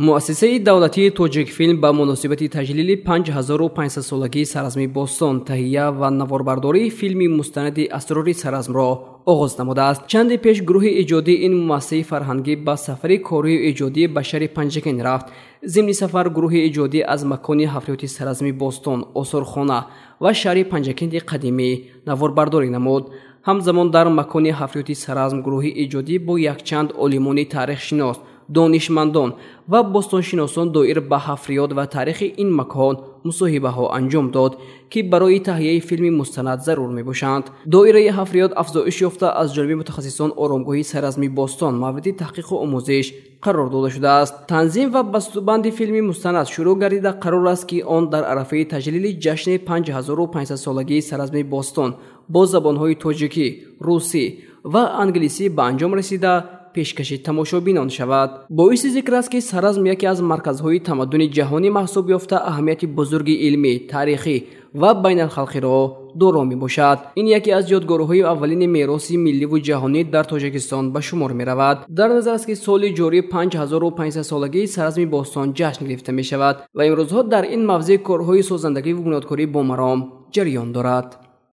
муассисаи давлатии тоҷикфилм ба муносибати таҷлили 5500солагии саразми бостон таҳия ва наворбардории филми мустанади асрори саразмро оғоз намудааст. Чанде пеш гурӯҳи иҷодии ин муассисаи фарҳангӣ ба сафари корию иҷодии ба шаҳри панҷакин рафт. Зимни сафар гурӯҳи иҷодӣ аз макони ҳафриёти саразми бостон осорхона ва шаҳри панҷакенди қадимӣ наворбардорӣ намуд. Ҳамзамон дар макони ҳафриёти саразм гурӯҳи иҷодӣ бо якчанд олимони таърихшинос донишмандон ва бостоншиносон доир ба ҳафриёд ва таърихи ин макон мусоҳибаҳо анҷом дод ки барои таҳияи филми мустанад зарур мебошанд. Доираи ҳафриёд афзоиш ёфта аз ҷониби мутахассисон оромгоҳи сайразми бостон мавриди таҳқиқу омӯзиш қарор дода шудааст. Танзим ва бастубанди филми мустанад шурӯъ гардида қарор аст ки он дар арафаи таҷлили ҷашни 5500солагии сайразми бостон бо забонҳои тоҷикӣ русӣ ва англисӣ ба анҷом расида пешкаши тамошобинон шавад. Боиси зикр аст ки саразм яке аз марказҳои тамаддуни ҷаҳонӣ маҳсуб ёфта аҳамияти бузурги илмӣ таърихӣ ва байналхалқиро доро мебошад. Ин яке аз ёдгорҳои аввалини мероси милливу ҷаҳонӣ дар тоҷикистон ба шумор меравад. Дар назар аст ки соли ҷорӣ 5500солагии саразми бостон ҷашн гирифта мешавад ва имрӯзҳо дар ин мавзеъ корҳои созандагиву бунёдкорӣ бомаром ҷараён дорад